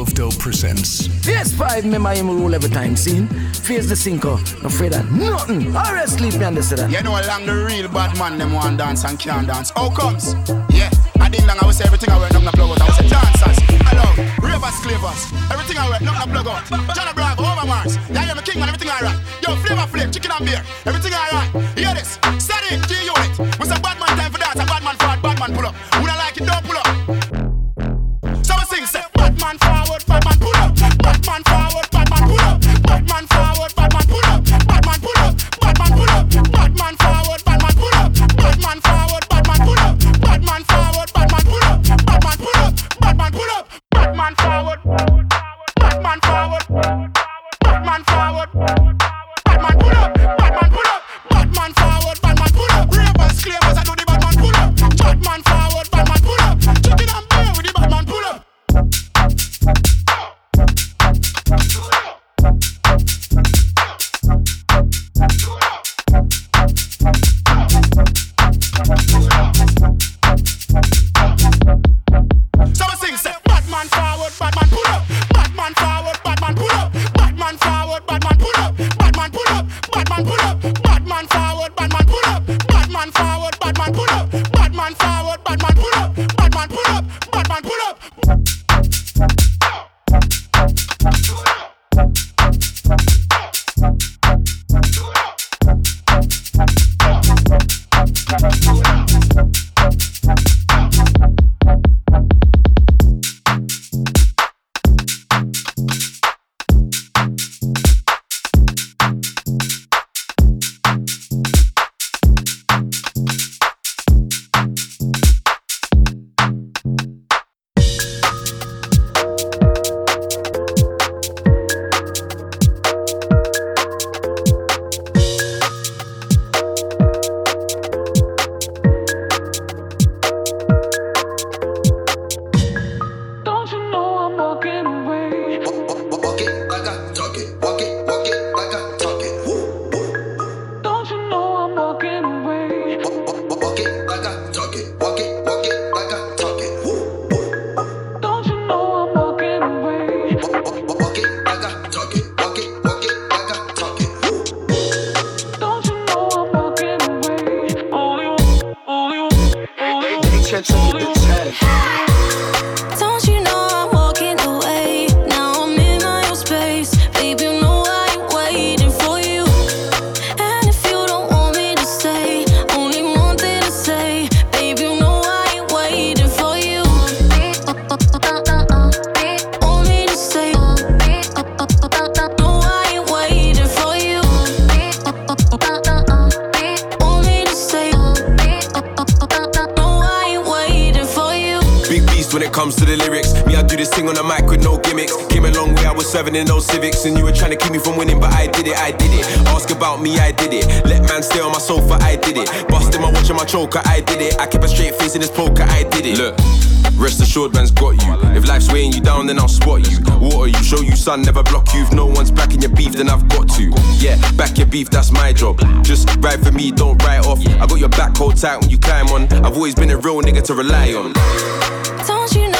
Rope of Dope presents. Phase 5, remember him rule every time, seen? Phase the sinker, no afraid of nothing. Alright, sleep, you understand? You know, along the real bad man, them want dance and can't dance. How comes? Yeah, I didn't long, I was everything I went up, no plug out. I was a dancers, along, ravers, clavers, everything I went up, no plug out. John Bravo, Homer Mars, yeah, you're a king, man, everything I rock. Yo, flavor, flame, chicken and beer, everything I rock. Hear this, steady, G unit. What's a bad man time for that. a bad man fraud, bad man pull up. Who Sun never block you. If no one's backing your beef, then I've got to. Yeah, back your beef, that's my job. Just ride for me, don't write off. I got your back, hold tight when you climb on. I've always been a real nigga to rely on. Don't you know?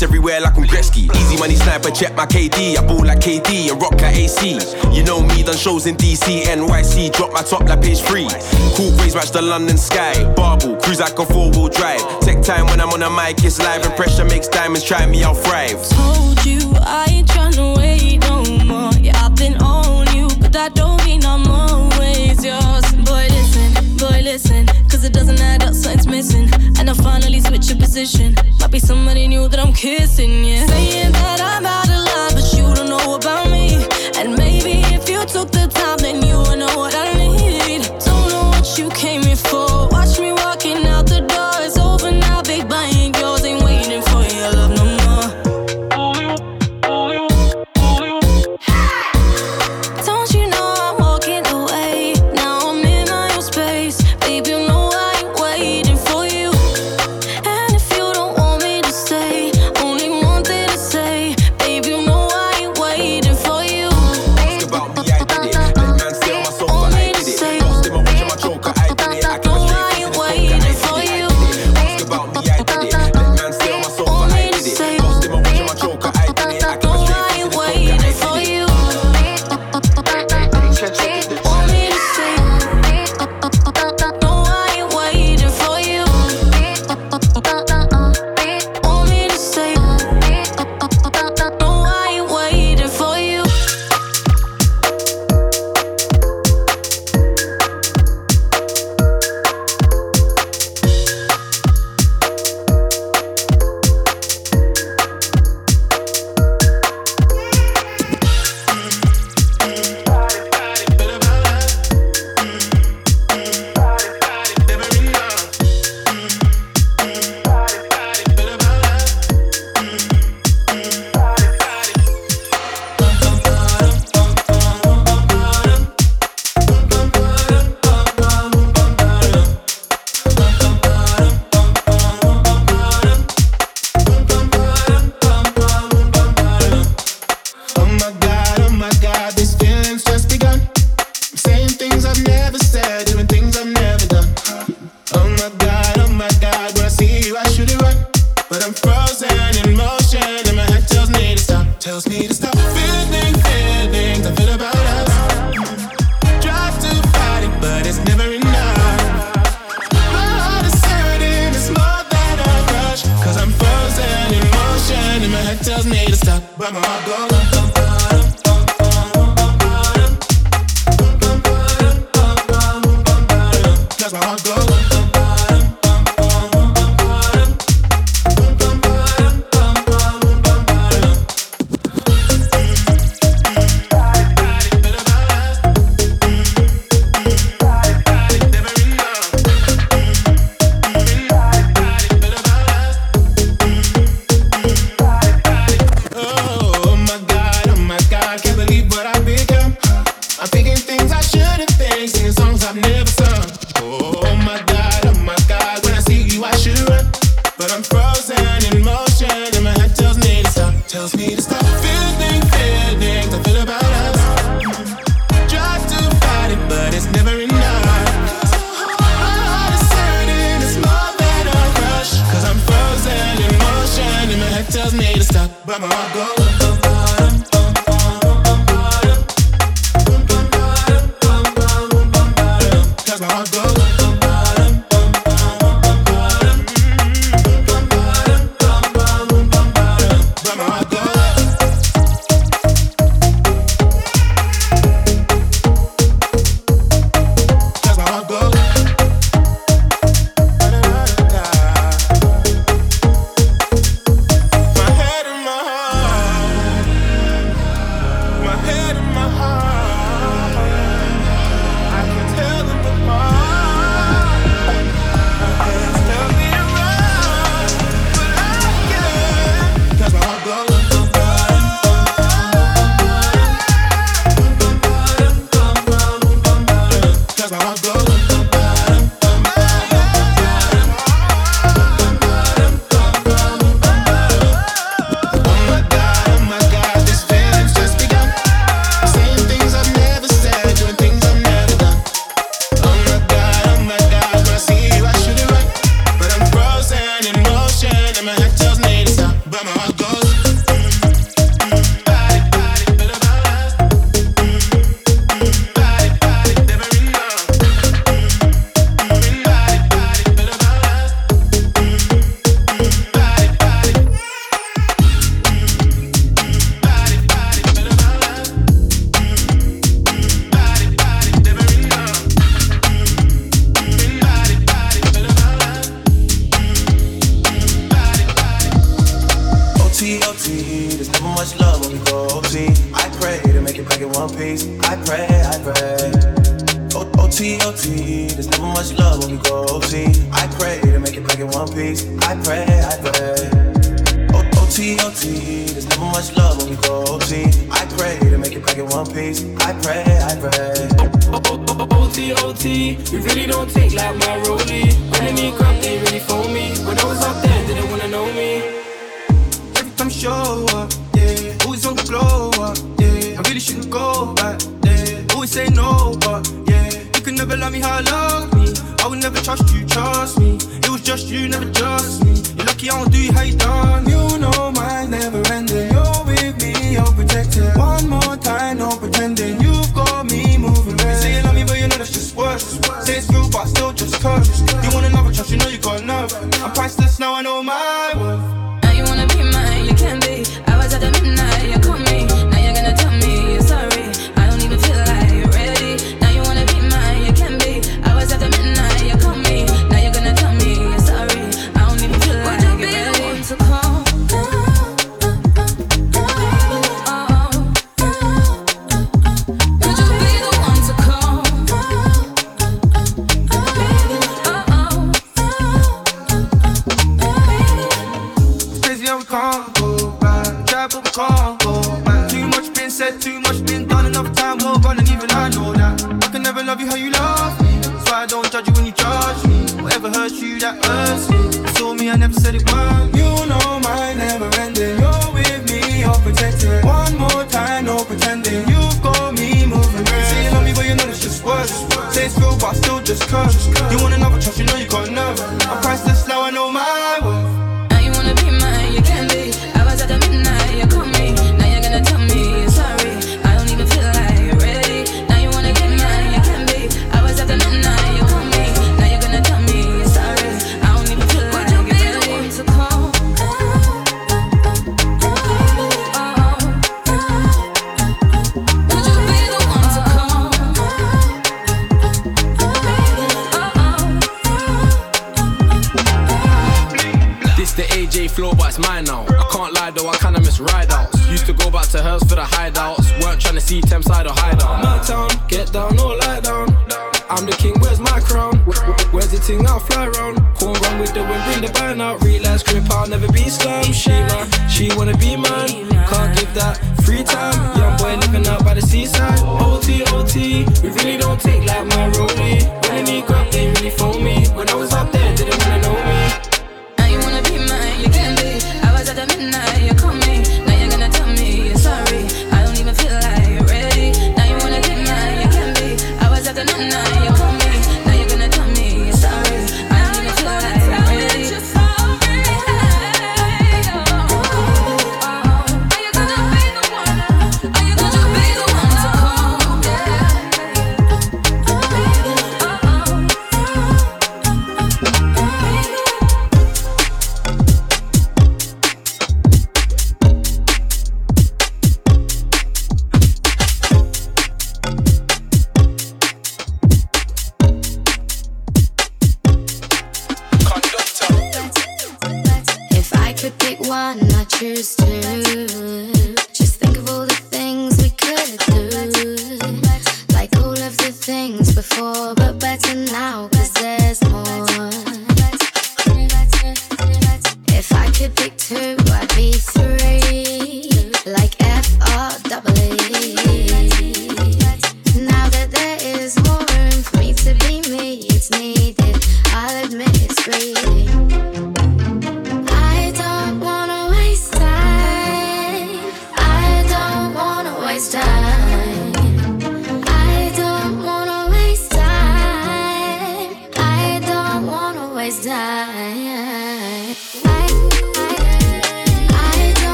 Everywhere like I'm Gretzky. Easy money sniper, check my KD. I ball like KD and rock like AC. You know me, done shows in DC, NYC. Drop my top like page three. Cool ways match the London sky. Barbell cruise like a four wheel drive. Take time when I'm on a mic, it's live. And pressure makes diamonds, try me, I'll thrive. Told you I ain't tryna wait no more. Yeah, I've been on you, but that don't mean I'm always yours. Boy, listen, boy, listen, cause it doesn't matter. When I finally switch your position, might be somebody new that I'm kissing, yeah. Say than a.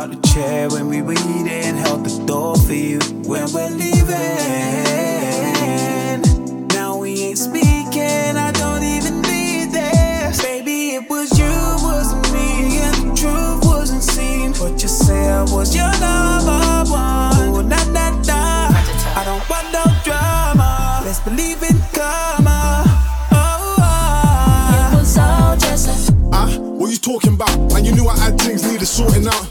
out the chair when we were eating, held the door for you when we're leaving. Now we ain't speaking, I don't even need this. Baby, it was you, wasn't me, and the truth wasn't seen. But you say I was your number one. Ooh, nah, nah, nah. I don't want no drama. Let's believe in karma. Oh. Ah. It was all just a. ah. what you talking about? And you knew I had things needed sorting out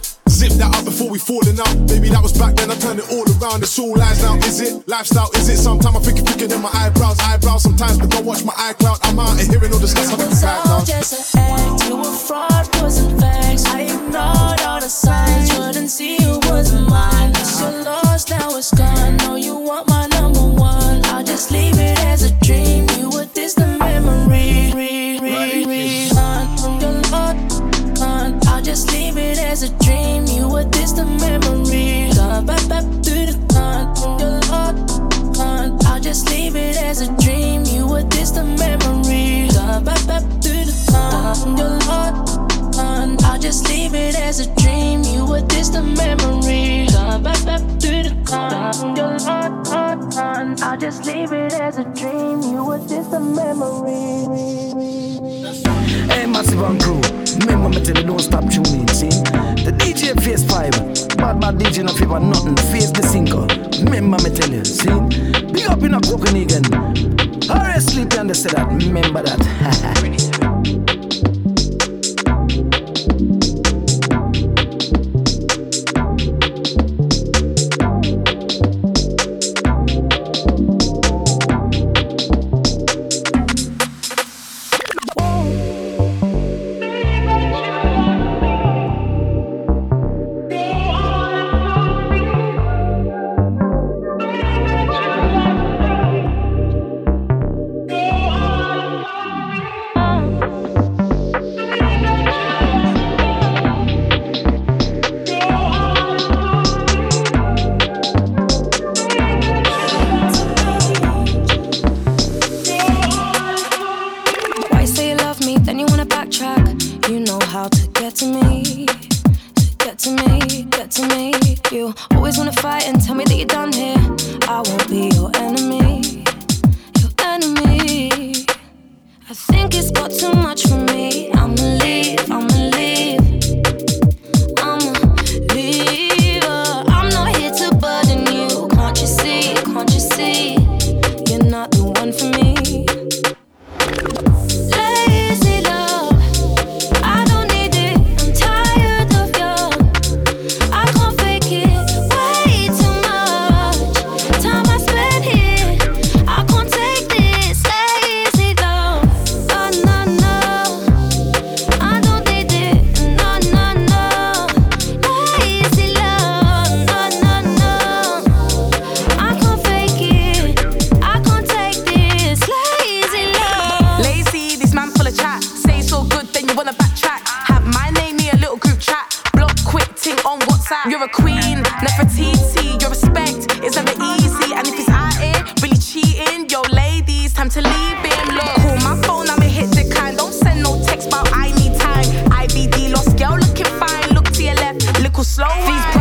we falling out. Maybe that was back then, I turned it all around. It's all lies now, is it? Lifestyle, is it? Sometimes I think you're picking in my eyebrows, eyebrows sometimes, but don't watch my iCloud. I'm out and hearing all this stuff. I'm just an act, you were fraud. leave it as a dream. You were just a memory. Hey, massive and crew. Remember me tell you don't stop tuning, see? The DJ Phase five. Bad bad DJ no favor nothing. Phase the sinker. Remember me tell you, see? Big up in a coconut again. Hurry sleep and they say that. Remember that. I need time. IBD lost girl looking fine. Look to your left, little slow. These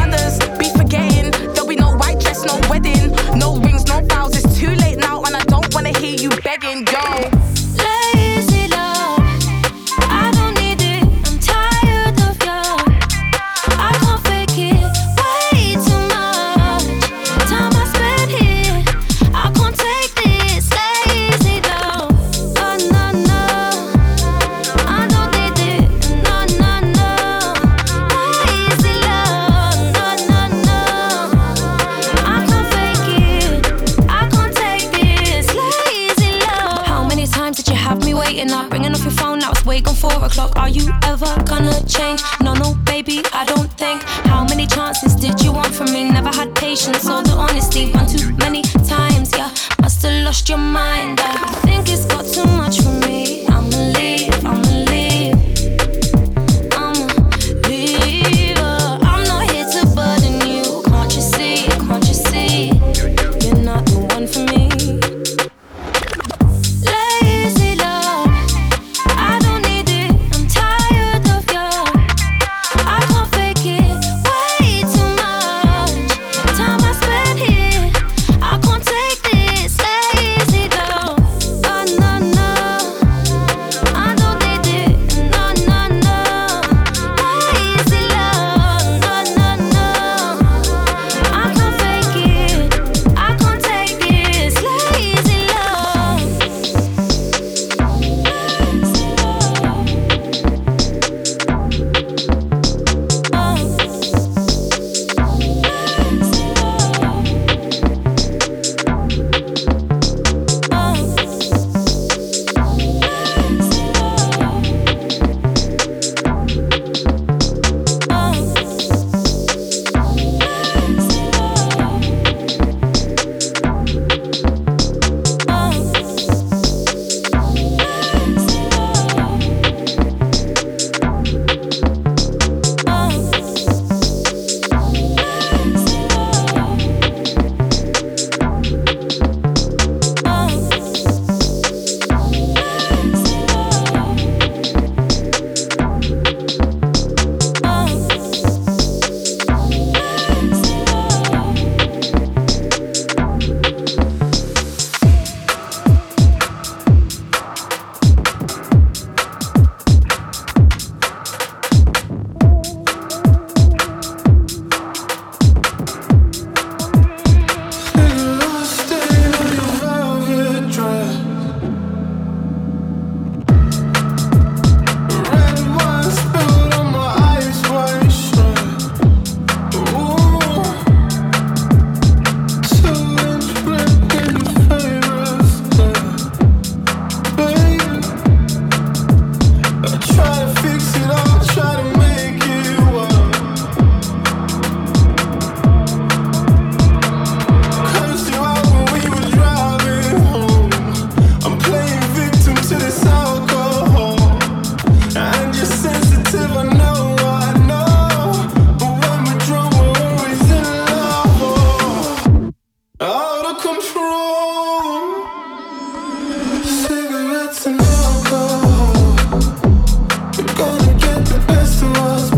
gonna get the best of us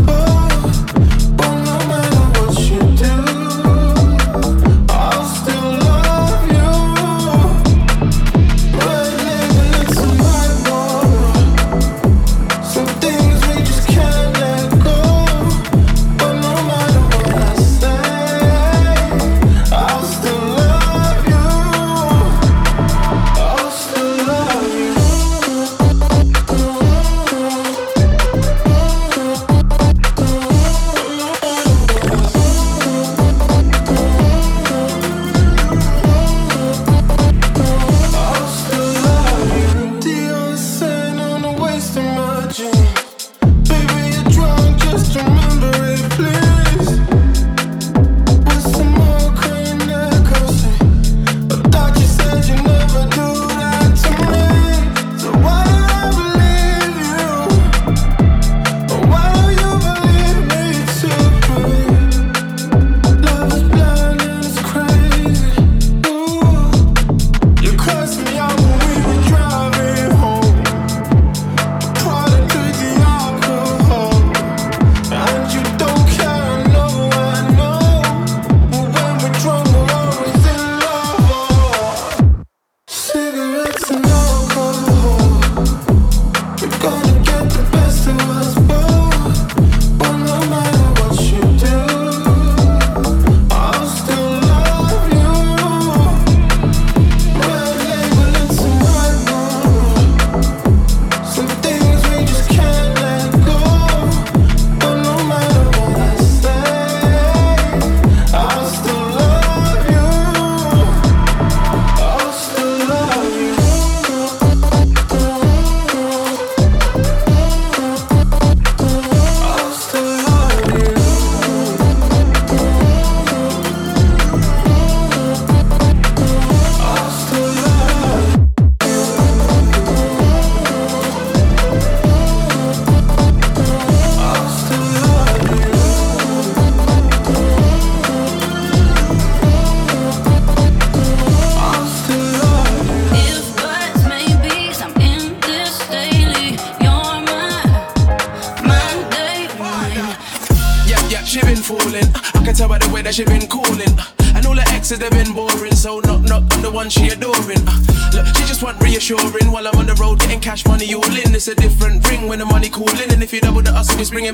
maturing while I'm on the road getting cash money all in. It's a different ring when the money calling, and if you double the hustle, it's bringing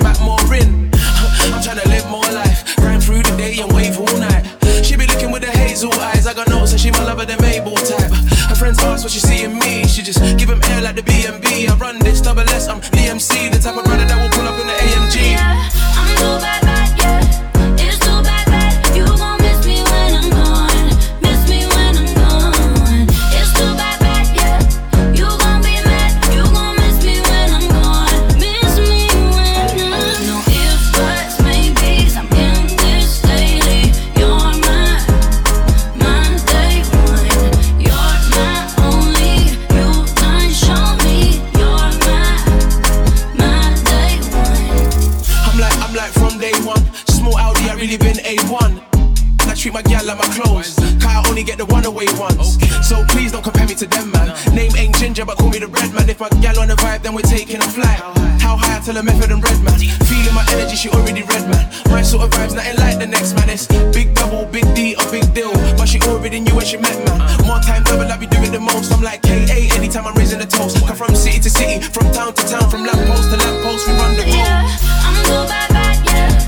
Method and Redman. Feeling my energy, she already red man. My sort of vibes, nothing like the next man. It's big double, big D, a big deal. But she already knew when she met man. More time double, I be doing the most. I'm like KA anytime I'm raising the toast. Come from city to city, from town to town, from lamppost to lamppost, we run the road. Yeah, I'm go yeah.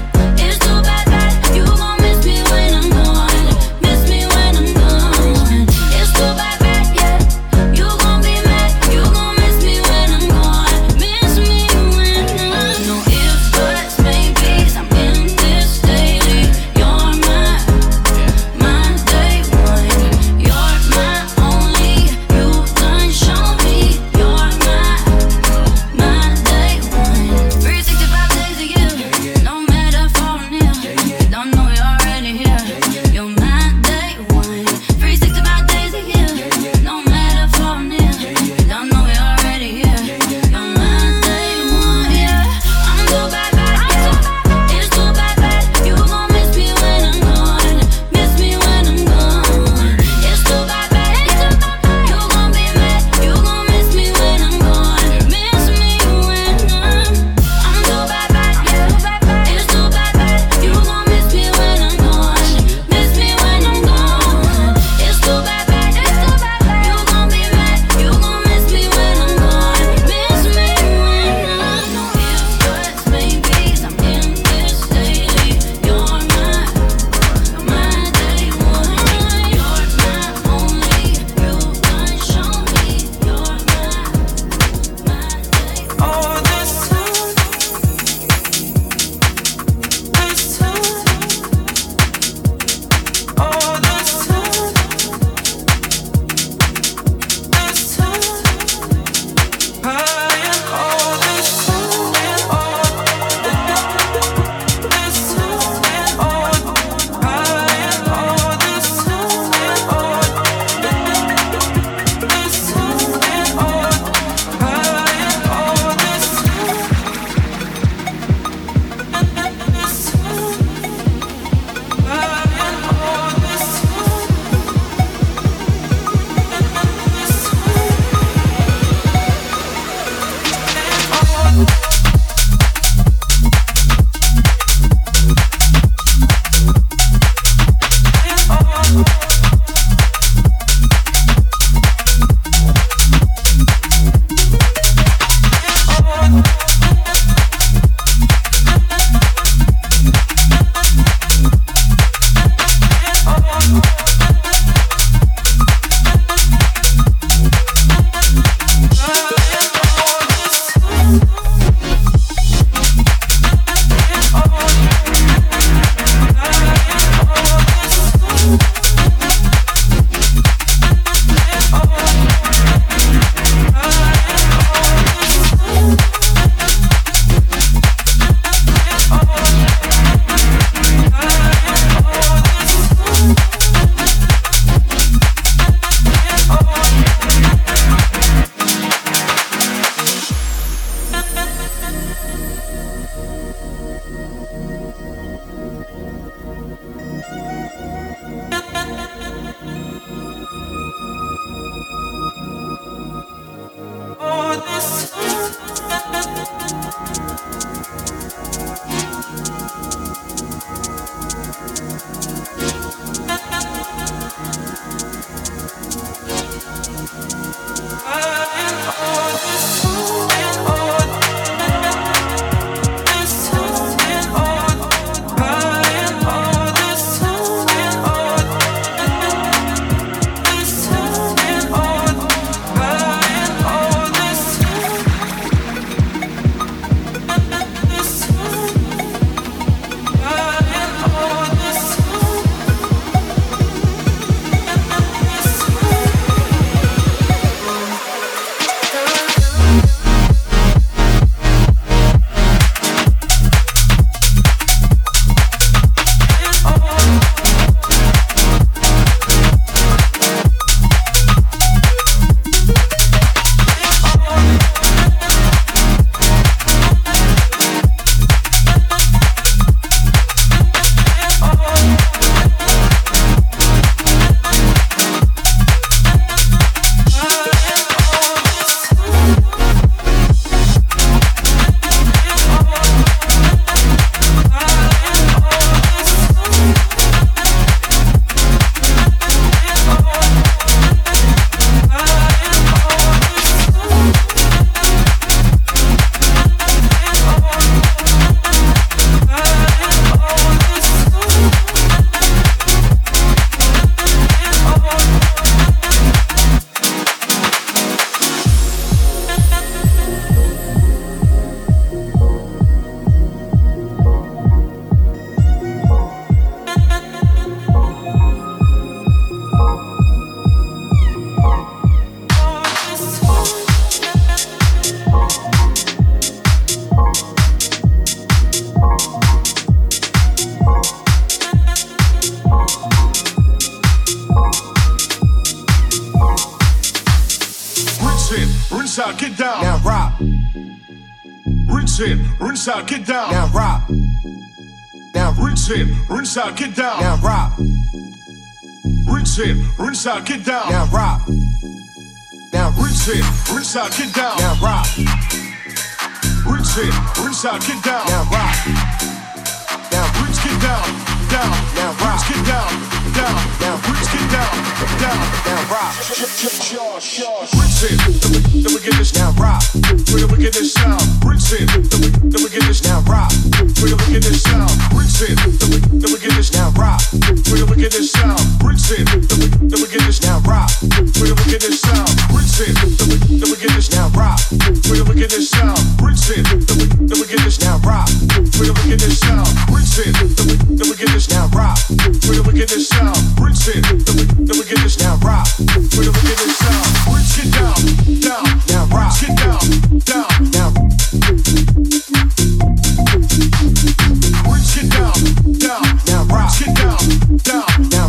Rinse in, rinse out, get down. Now rock. Now rinse in, rinse out, get down. Now rock. Rinse in, rinse out, get down. Now rock. Now rinse in, rinse out, get down. Now rock. Rinse in, rinse out, get down. Now rock. Now rinse, get down, down. Now rock. Rinse, get down, down. Now get down, down. Now rock. Rinse in, then we, get this. Now rock. Then we get this sound. Rinse in, then we, get this. Now rock. Then we get this sound. Rinse in, then we, get this. Now rock. Then we get this sound. Rinse in, then we, get this. Now rock. Then we get this sound. Rinse in, then we, get this. Now rock. Then we get this sound. Rinse in, then we, get this. Now rock. Then we get this sound. Rinse in, then we, get this. Now rock. Then we get this sound. Rinse in, then we, get this. Now rock. Then we get this sound. Rinse get down, down. Now rock. Get down, down. Now Rinse get down, down. Now rock. Get down, down. Now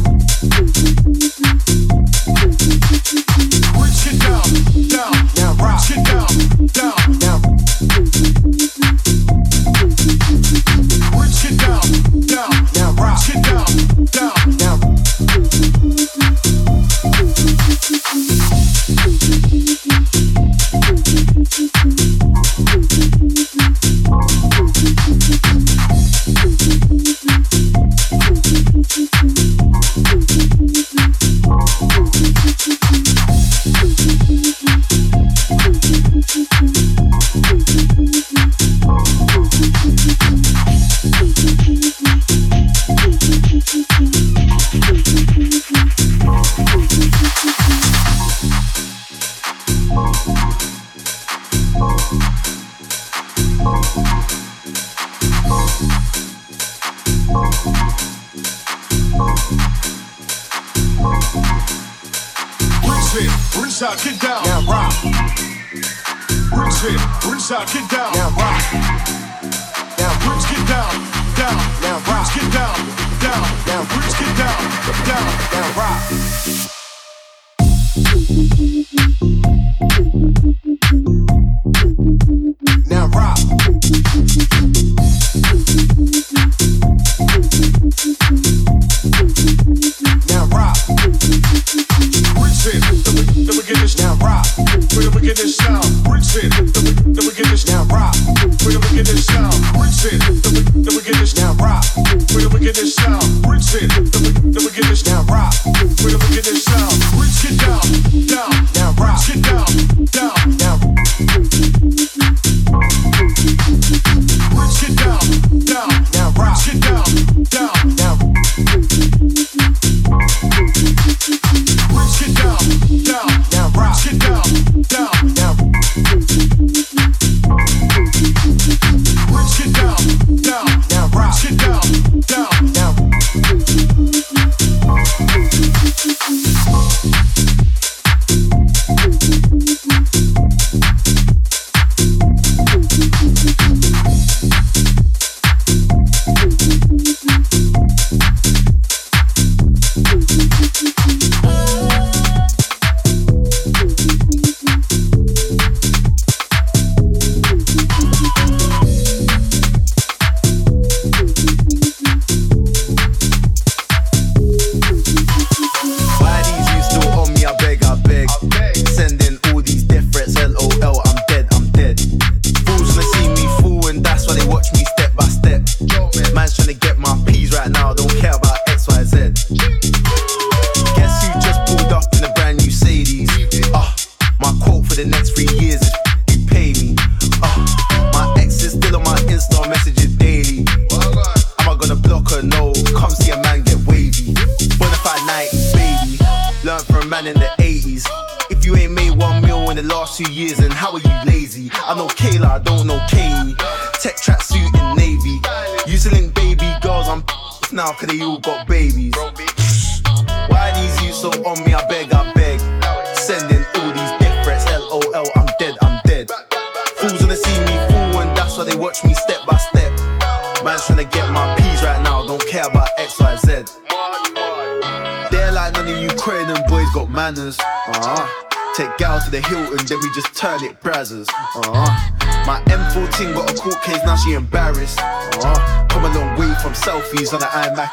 Rinse get down, down. Now rock. Get down, down. Now Rinse get down, down. Now rock. Get down, down.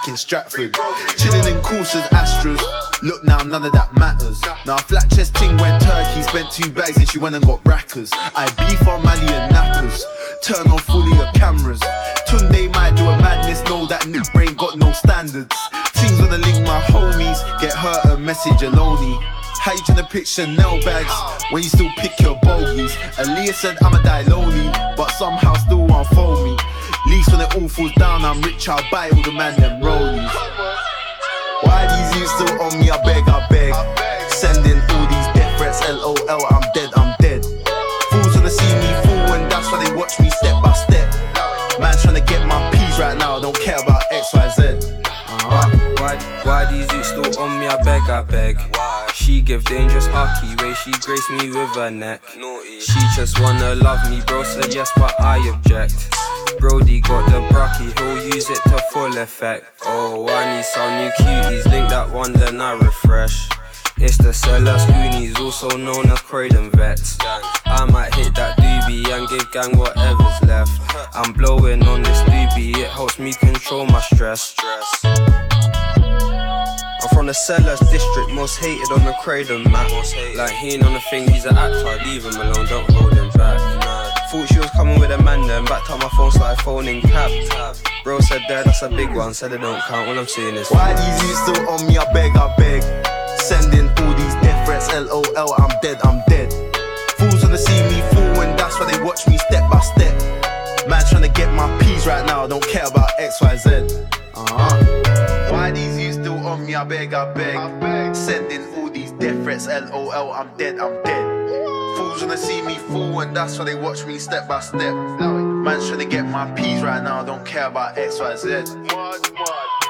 On the iMac in Stratford. Chilling in courses, Astros. Look now, none of that matters. Now flat chest ting went turkey, spent two bags and she went and got brackers. I beef on Mali and Nappers. Turn on fully your cameras. Tunde might do a madness, know that new brain got no standards. Things gonna link my homies, get hurt a message alone. How you tryna pick Chanel bags when you still pick your bogeys? Aaliyah said I'ma die lonely, but somehow still unfold me. Least when it all falls down, I'm rich, I'll buy all the man them rollies. Why these you still on me? I beg, I beg. Sending all these death threats, LOL, I'm dead, I'm dead. Fools wanna see me fool, and that's why they watch me step by step. Man's trying to get my peas right now, don't care about X, Y, Z. Uh-huh. Why, why, why these you still on me? I beg, I beg. She give dangerous hockey way she grace me with her neck. She just wanna love me, bro. Said yes, but I object. Brody got the brocky, he'll use it to full effect. Oh, I need some new cuties, link that one, then I refresh. It's the seller Spoonies, also known as Croydon Vets. I might hit that doobie and give gang whatever's left. I'm blowing on this doobie, it helps me control my stress. I'm from the Sellers district, most hated on the Croydon map. Like he ain't on the thing, he's an actor, leave him alone, don't hold. Thought she was coming with a man then, back time my phone started phoning cab. Bro said there, that's a big one, said it don't count, all I'm seeing is Why these you still on me? I beg, I beg. Sending all these death threats, LOL, I'm dead, I'm dead. Fools wanna see me fool, and that's why they watch me step by step. Man trying to get my peas right now, don't care about X, Y, Z. Uh-huh. Why these you still on me? I beg, I beg. Sending all these death threats, LOL, I'm dead, I'm dead. Fools wanna see me fall, and that's why they watch me step by step. Man's trying to get my peas right now, don't care about X, Y, Z. Thank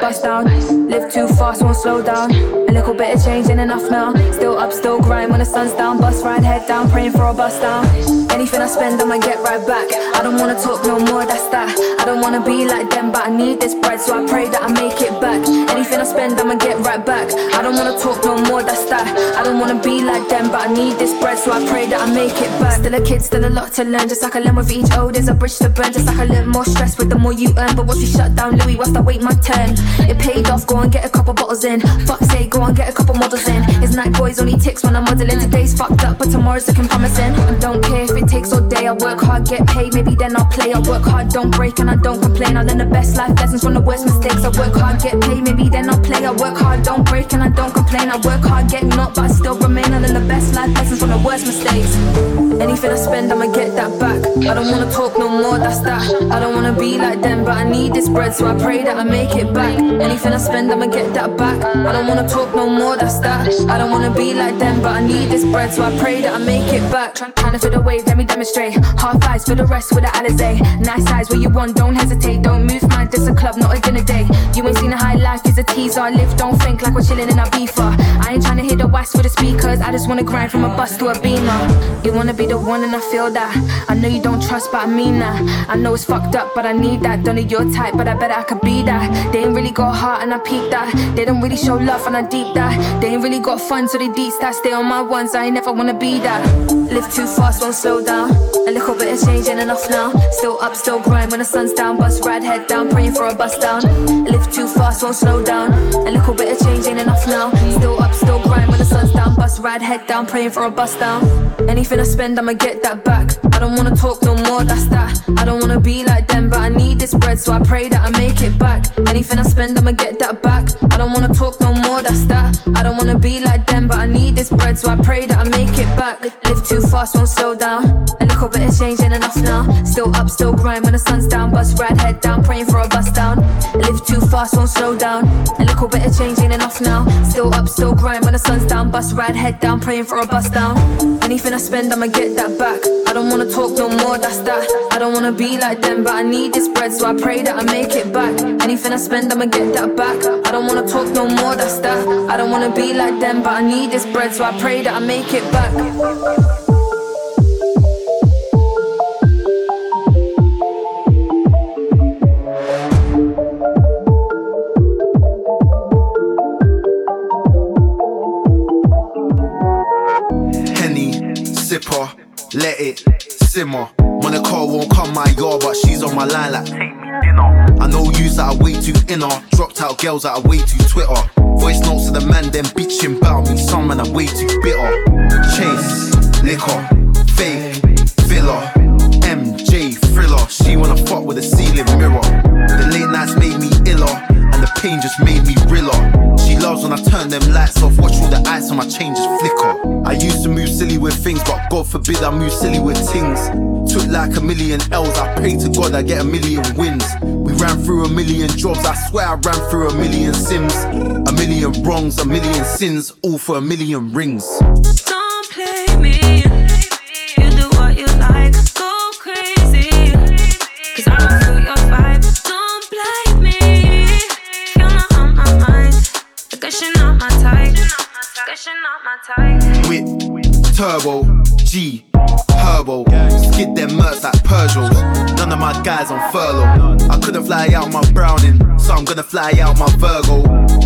down, praying for a bus down. Live too fast, won't slow down. Little bit of change ain't enough now. Still up, still grind when the sun's down. Bus ride, head down, praying for a bus down. Anything I spend, I'ma get right back. I don't wanna talk no more, that's that. I don't wanna be like them, but I need this bread, so I pray that I make it back. Anything I spend, I'ma get right back. I don't wanna talk no more, that's that. I don't wanna be like them, but I need this bread, so I pray that I make it back. Still a kid, still a lot to learn. Just like a limb with each O, there's a bridge to burn. Just like a little more stress with the more you earn. But once we shut down Louis, what's that wait my turn? It paid off, go and get a couple bottles in. Fuck say, go get a couple models in. It's night boys only ticks when I'm modeling. Today's fucked up, but tomorrow's looking promising. I don't care if it takes all day. I work hard, get paid, maybe then I'll play. I work hard, don't break, and I don't complain. I learn the best life lessons from the worst mistakes. I work hard, get paid, maybe then I'll play. I work hard, don't break, and I don't complain. I work hard, get not, but I still remain. I learn the best life lessons from the worst mistakes. Anything I spend, I'ma get that back. I don't wanna talk no more, that's that. I don't wanna be like them, but I need this bread, so I pray that I make it back. Anything I spend, I'ma get that back. I don't wanna talk no more, that's that. I don't wanna be like them, but I need this bread, so I pray that I make it back. Try- Trying to feel the wave, let me demonstrate. Half eyes for the rest with the Alizé. Nice eyes where you want, don't hesitate. Don't move, man, this a club, not a dinner date. You ain't seen a high life, it's a teaser. Live, don't think like we're chilling in our beefer. I ain't trying to hit the wax with the speakers, I just wanna grind from a bus to a beamer. You wanna be the one, and I feel that. I know you don't trust, but I mean that. I know it's fucked up, but I need that. Don't need your type, but I bet I could be that. They ain't really got heart, and I peep that. They don't really show love, and I deep that. They ain't really got fun, so they deep that. Stay on my ones, I ain't never wanna be that. Live too fast, won't slow down. A little bit of change ain't enough now. Still up, still grind when the sun's down. Bust ride head down, praying for a bust down. Live too fast, won't slow down. A little bit of change ain't enough now. Still up, still grind when the sun's down. Bust ride head down, praying for a bust down. Anything I spend, I'ma get that back. I don't wanna talk no more, that's that. I don't wanna be like them, but I need this bread, so I pray that I make it back. Anything I spend, I'ma get that back. I don't wanna talk no more, that's that. I don't wanna be like them, but I need this bread, so I pray that I make it back. Live too fast, won't slow down. A little bit of change ain't enough now. Still up, still grind when the sun's down. Bust ride head down, praying for a bust down. Live too fast, won't slow down. A little bit of change ain't enough now. Still up, still grind when the sun's down. Bust ride head down, praying for a bust down. Anything I spend, I'ma get that back. I don't wanna talk no more, that's that. I don't wanna be like them, but I need this bread, so I pray that I make it back. Anything I spend, I'ma get that back. I don't wanna talk no more, that's that. I don't wanna be like them, but I need this bread, so I pray that I make it back. Henny, sipper, let it simmer. Monica won't come my yard, but she's on my line like. I know yous that are way too inner, dropped out girls that are way too Twitter. Voice notes to the man, then bitching about me. Some man are way too bitter. Chase, liquor, fake, villa, MJ thriller. She wanna fuck with a ceiling mirror. The late nights made me iller, and the pain just made me realer. She loves when I turn them lights off, just flicker. I used to move silly with things, but God forbid I move silly with things. Took like a million L's, I pray to God I get a million wins. We ran through a million jobs, I swear I ran through a million sims. A million wrongs, a million sins, all for a million rings. Don't play me. Whip, turbo, G, herbo. Skid them mercs like Peugeots. None of my guys on furlough. I couldn't fly out my Browning, so I'm gonna fly out my Virgo.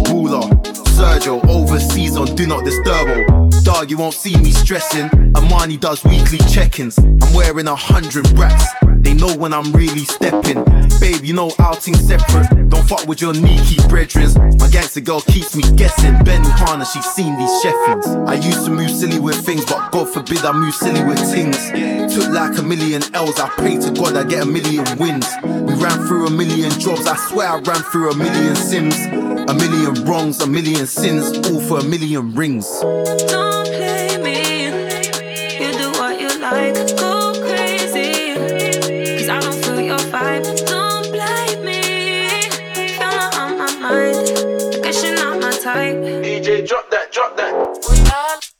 Ruler, Sergio, overseas on Do Not Disturbo. Dog, you won't see me stressing. Armani does weekly check-ins. I'm wearing a hundred racks. They know when I'm really stepping. Babe, you know outing separate. Don't fuck with your sneaky brethren. My gangster girl keeps me guessing. Benihana, she's seen these cheffins. I used to move silly with things, but God forbid I move silly with things. Took like a million L's, I pray to God I get a million wins. We ran through a million jobs, I swear I ran through a million sims. A million wrongs, a million sins, all for a million rings. Don't play me. You do what you like. Go crazy. Cause I don't feel your vibe. Don't blame me. You're not on my mind. I guess you're not my type. DJ, drop that, drop that.